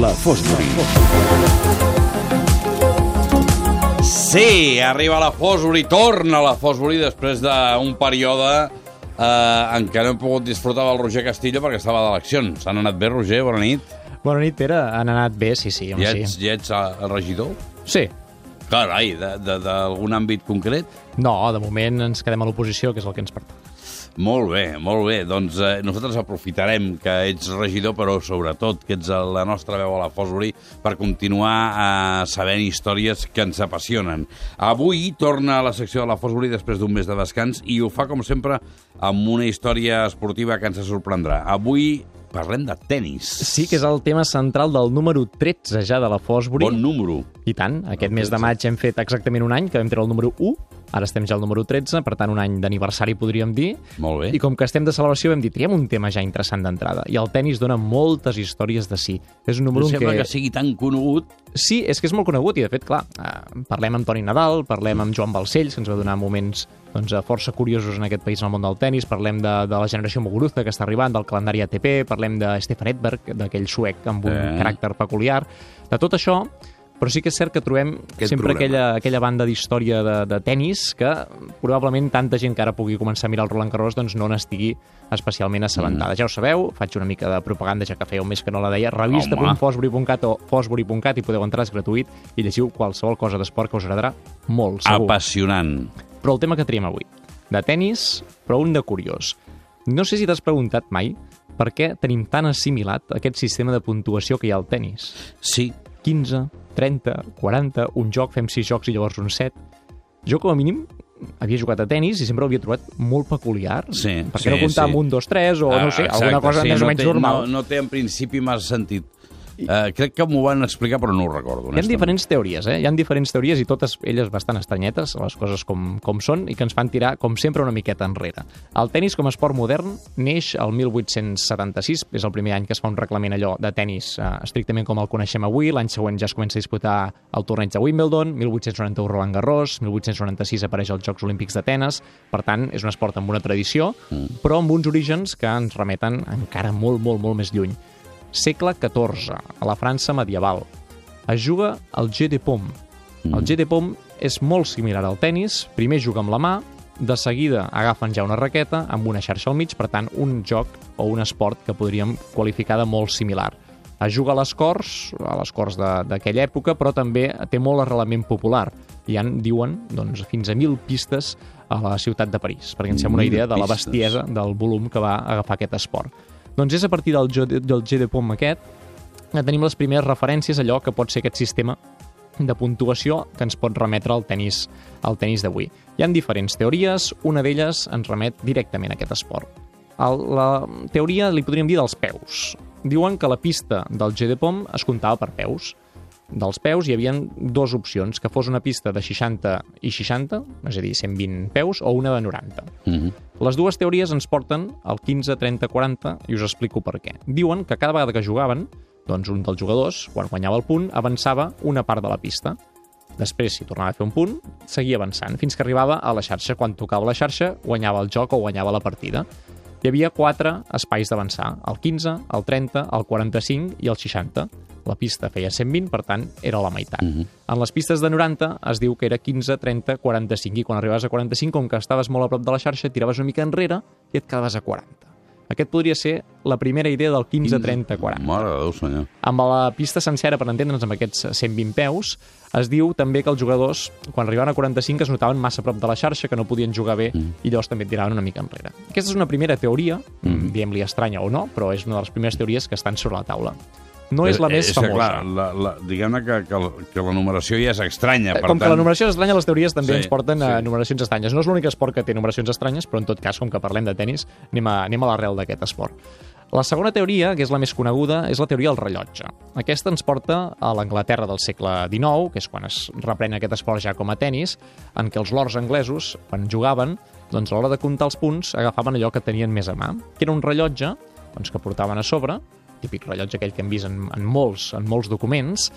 La Fosbury. Sí, arriba la Fosbury, torna la Fosbury després d'un període eh, en què no hem pogut disfrutar del Roger Castillo perquè estava d'eleccions. Han anat bé, Roger? Bona nit. Bona nit, Pere. Han anat bé, sí, sí. Home, Ja ets, sí. ja ets eh, el regidor? sí. Carai, de- de- d'algun àmbit concret? No, de moment ens quedem a l'oposició, que és el que ens pertoca. Molt bé, molt bé. Doncs eh, nosaltres aprofitarem que ets regidor, però sobretot que ets la nostra veu a la Fosbury per continuar eh, sabent històries que ens apassionen. Avui torna a la secció de la Fosbury després d'un mes de descans i ho fa, com sempre, amb una història esportiva que ens sorprendrà. Avui parlem de tennis. Sí, que és el tema central del número 13 ja de la Fosbury. Bon número. I tant, aquest mes de 13. maig hem fet exactament un any, que vam treure el número 1, ara estem ja al número 13, per tant un any d'aniversari podríem dir, Molt bé. i com que estem de celebració vam dir, triem un tema ja interessant d'entrada, i el tennis dona moltes històries de sí. És un número No sembla què... que sigui tan conegut. Sí, és que és molt conegut i, de fet, clar, eh, parlem amb Toni Nadal, parlem amb Joan Balcells, que ens va donar moments doncs, eh, força curiosos en aquest país en el món del tennis, parlem de, de la generació Muguruza que està arribant, del calendari ATP, parlem de Stefan Edberg, d'aquell suec amb un Eh. caràcter peculiar, de tot això, però sí que és cert que trobem Aquest sempre problema. aquella, aquella banda d'història de, de tennis que probablement tanta gent que ara pugui començar a mirar el Roland Garros doncs no n'estigui especialment assabentada. Mm. Ja ho sabeu, faig una mica de propaganda ja que feia un mes que no la deia, revista.fosbury.cat o fosbury.cat i podeu entrar, és gratuït, i llegiu qualsevol cosa d'esport que us agradarà molt, segur. Apassionant. Però el tema que triem avui, de tennis, però un de curiós. No sé si t'has preguntat mai per què tenim tan assimilat aquest sistema de puntuació que hi ha al tennis. Sí, 15, 30, 40, un joc, fem 6 jocs i llavors un set. Jo, com a mínim, havia jugat a tennis i sempre ho havia trobat molt peculiar. Sí, perquè sí, no comptava sí. amb un, dos, tres, o no sé, Ah, alguna cosa més no o menys té, normal. No, no té en principi massa sentit. Uh, crec que m'ho van explicar, però no ho recordo. Hi ha diferents teories, eh? Hi ha diferents teories i totes elles bastant estranyetes, les coses com, com són, i que ens fan tirar, com sempre, una miqueta enrere. El tennis com a esport modern neix el 1876, és el primer any que es fa un reglament allò de tennis eh, estrictament com el coneixem avui, l'any següent ja es comença a disputar el torneig de Wimbledon, 1891 Roland Garros, 1896 apareix als Jocs Olímpics d'Atenes, per tant, és un esport amb una tradició, mm. però amb uns orígens que ens remeten encara molt, molt, molt més lluny. Segle XIV, a la França medieval. Es juga al Jeu de Paume. El Jeu de Paume és molt similar al tennis, primer juga amb la mà, de seguida agafen ja una raqueta amb una xarxa al mig, per tant, un joc o un esport que podríem qualificar de molt similar. Es juga a les Corts, a les Corts d'aquella època, però també té molt arrelament popular. Hi han, diuen, doncs, fins a 1.000 pistes a la ciutat de París, perquè ens fem una 1.000 idea de la bestiesa del volum que va agafar aquest esport. Doncs és a partir del, del G de Pom aquest que tenim les primeres referències a allò que pot ser aquest sistema de puntuació que ens pot remetre al tennis al tennis d'avui. Hi han diferents teories, una d'elles ens remet directament a aquest esport. El, la teoria li podríem dir dels peus. Diuen que la pista del G de Pom es comptava per peus. Dels peus hi havia dues opcions, que fos una pista de 60 i 60, és a dir, 120 peus, o una de 90. Mhm. Les dues teories ens porten al 15, 30, 40 i us explico per què. Diuen que cada vegada que jugaven, doncs un dels jugadors, quan guanyava el punt, avançava una part de la pista. Després, si tornava a fer un punt, seguia avançant, fins que arribava a la xarxa. Quan tocava la xarxa, guanyava el joc o guanyava la partida. Hi havia quatre espais d'avançar, el 15, el 30, el 45 i el 60. La pista feia 120, per tant, era la meitat. Mhm. En les pistes de 90 es diu que era 15, 30, 45, i quan arribaves a 45, com que estaves molt a prop de la xarxa, tiraves una mica enrere i et quedaves a 40. Aquest podria ser la primera idea del 15, 30, 40. Mare de Déu, senyor. Amb la pista sencera, per entendre'ns, amb aquests 120 peus, es diu també que els jugadors, quan arribaven a 45, es notaven massa a prop de la xarxa, que no podien jugar bé, Mm. i llavors també tiraven una mica enrere. Aquesta és una primera teoria, Mm. diguem-li estranya o no, però és una de les primeres teories que estan sobre la taula. No és la Eh, més és que, famosa. Clar, la, la, diguem-ne que, que, que la numeració ja és estranya. Per Com que tant, la numeració és estranya, les teories també Sí, ens porten a sí. numeracions estranyes. No és l'únic esport que té numeracions estranyes, però en tot cas, com que parlem de tennis, anem a, anem a l'arrel d'aquest esport. La segona teoria, que és la més coneguda, és la teoria del rellotge. Aquesta ens porta a l'Anglaterra del segle XIX, que és quan es reprèn aquest esport ja com a tennis, en què els lords anglesos, quan jugaven, doncs a l'hora de comptar els punts, agafaven allò que tenien més a mà, que era un rellotge doncs, que portaven a sobre, típic rellotge aquell que hem vist en, en, molts, en molts documents,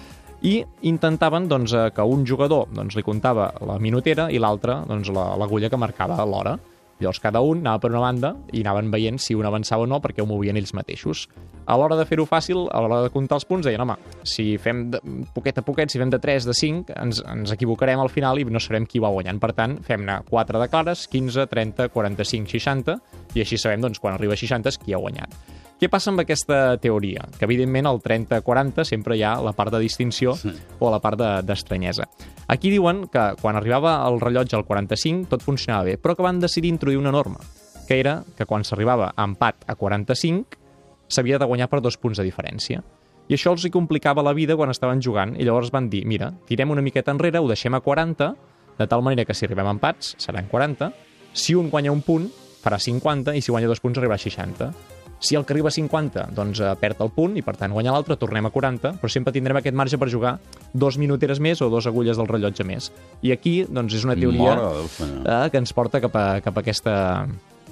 i intentaven doncs, eh, que un jugador doncs, li comptava la minutera i l'altre doncs, la- l'agulla que marcava l'hora. Llavors cada un anava per una banda i anaven veient si un avançava o no perquè ho movien ells mateixos. A l'hora de fer-ho fàcil, a l'hora de comptar els punts, deien, home, si fem de, poquet a poquet, si fem de 3, de 5, ens, ens equivocarem al final i no sabrem qui va guanyant. Per tant, fem-ne 4 de clares, 15, 30, 45, 60, i així sabem, doncs, quan arriba a 60 és qui ha guanyat. Què passa amb aquesta teoria? Que, evidentment, al 30-40 sempre hi ha la part de distinció sí. o la part d'estranyesa. De, Aquí diuen que quan arribava el rellotge al 45 tot funcionava bé, però que van decidir introduir una norma, que era que quan s'arribava a empat a 45 s'havia de guanyar per dos punts de diferència. I això els hi complicava la vida quan estaven jugant, i llavors van dir, mira, tirem una miqueta enrere, ho deixem a 40, de tal manera que si arribem a empats seran 40, si un guanya un punt farà 50 i si guanya dos punts arribarà a 60. Si el que arriba a 50 doncs, eh, perd el punt i per tant guanya l'altre, tornem a 40, però sempre tindrem aquest marge per jugar dos minuteres més o dos agulles del rellotge més. I aquí doncs, és una teoria eh, que ens porta cap a, cap, a aquesta,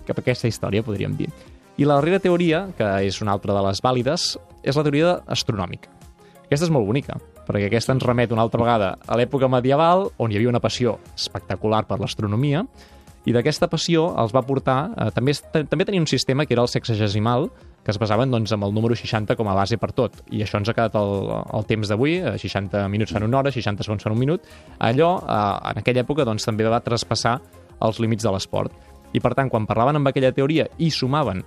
cap a aquesta història, podríem dir. I la darrera teoria, que és una altra de les vàlides, és la teoria astronòmica. Aquesta és molt bonica, perquè aquesta ens remet una altra vegada a l'època medieval, on hi havia una passió espectacular per l'astronomia, i d'aquesta passió els va portar... Eh, també, també tenia un sistema que era el sexagesimal, que es basaven doncs, amb el número 60 com a base per tot. I això ens ha quedat el, el temps d'avui, 60 minuts fan una hora, 60 segons fan un minut. Allò, eh, en aquella època, doncs, també va traspassar els límits de l'esport. I, per tant, quan parlaven amb aquella teoria i sumaven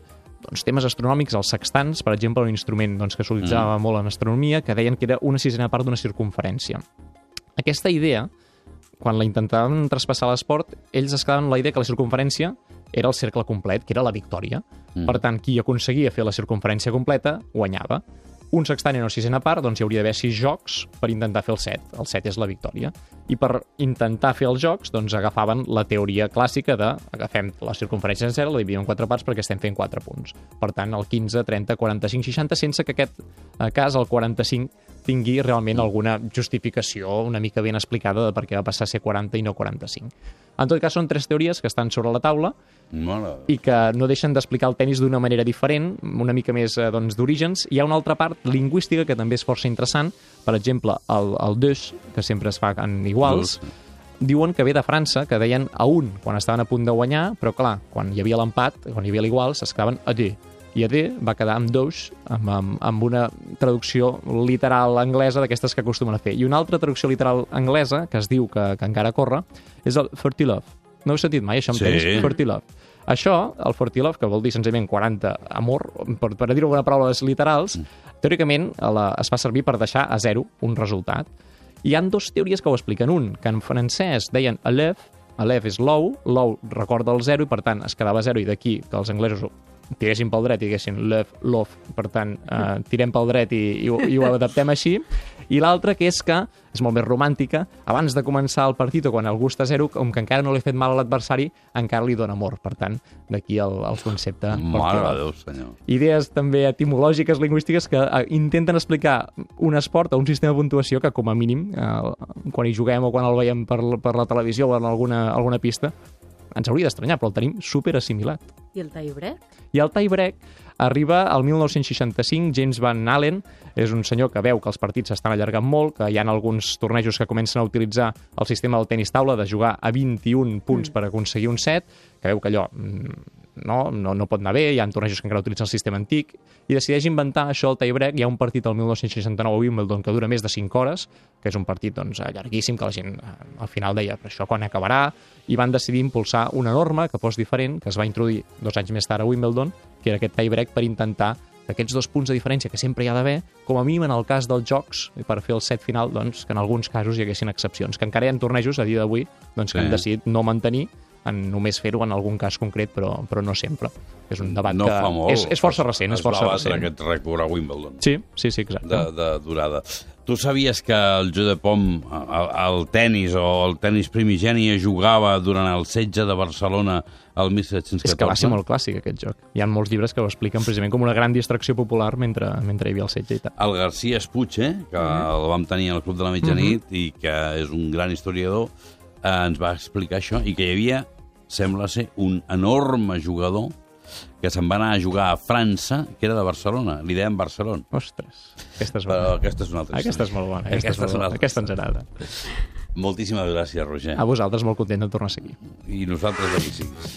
doncs, temes astronòmics, els sextants, per exemple, un instrument doncs, que s'utilitzava mm. molt en astronomia, que deien que era una sisena part d'una circunferència. Aquesta idea, quan la intentaven traspassar l'esport, ells es quedaven la idea que la circunferència era el cercle complet, que era la victòria. Mm. Per tant, qui aconseguia fer la circunferència completa guanyava un sextant i una sisena part, doncs hi hauria d'haver sis jocs per intentar fer el set. El set és la victòria. I per intentar fer els jocs, doncs agafaven la teoria clàssica de agafem la circunferència sencera, la dividim en quatre parts perquè estem fent quatre punts. Per tant, el 15, 30, 45, 60, sense que aquest eh, cas, el 45, tingui realment alguna justificació una mica ben explicada de per què va passar a ser 40 i no 45. En tot cas, són tres teories que estan sobre la taula Mola. i que no deixen d'explicar el tennis d'una manera diferent, una mica més eh, doncs, d'orígens. Hi ha una altra part lingüística que també és força interessant. Per exemple, el, el deux, que sempre es fa en iguals, Dos. diuen que ve de França, que deien a un quan estaven a punt de guanyar, però clar, quan hi havia l'empat, quan hi havia l'igual, s'esclaven a deux i AD va quedar amb dos, amb, amb, amb una traducció literal anglesa d'aquestes que acostumen a fer. I una altra traducció literal anglesa, que es diu que, que encara corre, és el Fertilove. No heu sentit mai això en sí. tenis? Fertilove. Això, el Fertilove, que vol dir senzillament 40 amor, per, per dir alguna paraula literals, mm. teòricament la, es fa servir per deixar a zero un resultat. Hi han dues teories que ho expliquen. Un, que en francès deien Aleph, Aleph és low, low recorda el zero i per tant es quedava zero i d'aquí que els anglesos tiressin pel dret i diguessin love, love, per tant, eh, tirem pel dret i, i, i ho adaptem així. I l'altra, que és que, és molt més romàntica, abans de començar el partit o quan el gust a zero, com que encara no li ha fet mal a l'adversari, encara li dona amor. Per tant, d'aquí el, el concepte. Mare de Déu, senyor. Idees també etimològiques, lingüístiques, que eh, intenten explicar un esport o un sistema de puntuació que, com a mínim, eh, quan hi juguem o quan el veiem per, per la televisió o en alguna, alguna pista, ens hauria d'estranyar, però el tenim super assimilat. I el tie-break? I el tie-break arriba al 1965, James Van Allen és un senyor que veu que els partits s'estan allargant molt, que hi ha alguns tornejos que comencen a utilitzar el sistema del tenis taula de jugar a 21 punts mm. per aconseguir un set, que veu que allò mm, no, no, no pot anar bé, hi ha tornejos que encara utilitzen el sistema antic, i decideix inventar això el tie-break. Hi ha un partit al 1969 a Wimbledon que dura més de 5 hores, que és un partit doncs, llarguíssim, que la gent eh, al final deia, però això quan acabarà? I van decidir impulsar una norma que fos diferent, que es va introduir dos anys més tard a Wimbledon, que era aquest tie-break per intentar aquests dos punts de diferència que sempre hi ha d'haver, com a mínim en el cas dels jocs, per fer el set final, doncs, que en alguns casos hi haguessin excepcions, que encara hi ha tornejos a dia d'avui doncs, que sí. han decidit no mantenir en només fer-ho en algun cas concret, però, però no sempre. És un debat no que fa molt. És, és força recent. Es, és força va recent. aquest rècord a Wimbledon. Sí, sí, sí, exacte. De, de durada. Tu sabies que el jeu de pom, el, el tennis o el tennis primigeni es jugava durant el setge de Barcelona al 1714? És que va ser molt clàssic, aquest joc. Hi ha molts llibres que ho expliquen precisament com una gran distracció popular mentre, mentre hi havia el setge i tal. El García Espuig, eh, que mm -hmm. el vam tenir al Club de la Mitjanit mm -hmm. i que és un gran historiador, eh, ens va explicar això i que hi havia sembla ser un enorme jugador que se'n va anar a jugar a França, que era de Barcelona. Li deien Barcelona. Ostres, aquesta és bona. Però aquesta és una altra Aquesta és molt bona. Aquesta, aquesta, és, molt bona. aquesta ens agrada. Moltíssimes gràcies, Roger. A vosaltres, molt content de tornar a seguir. I nosaltres, de siguis.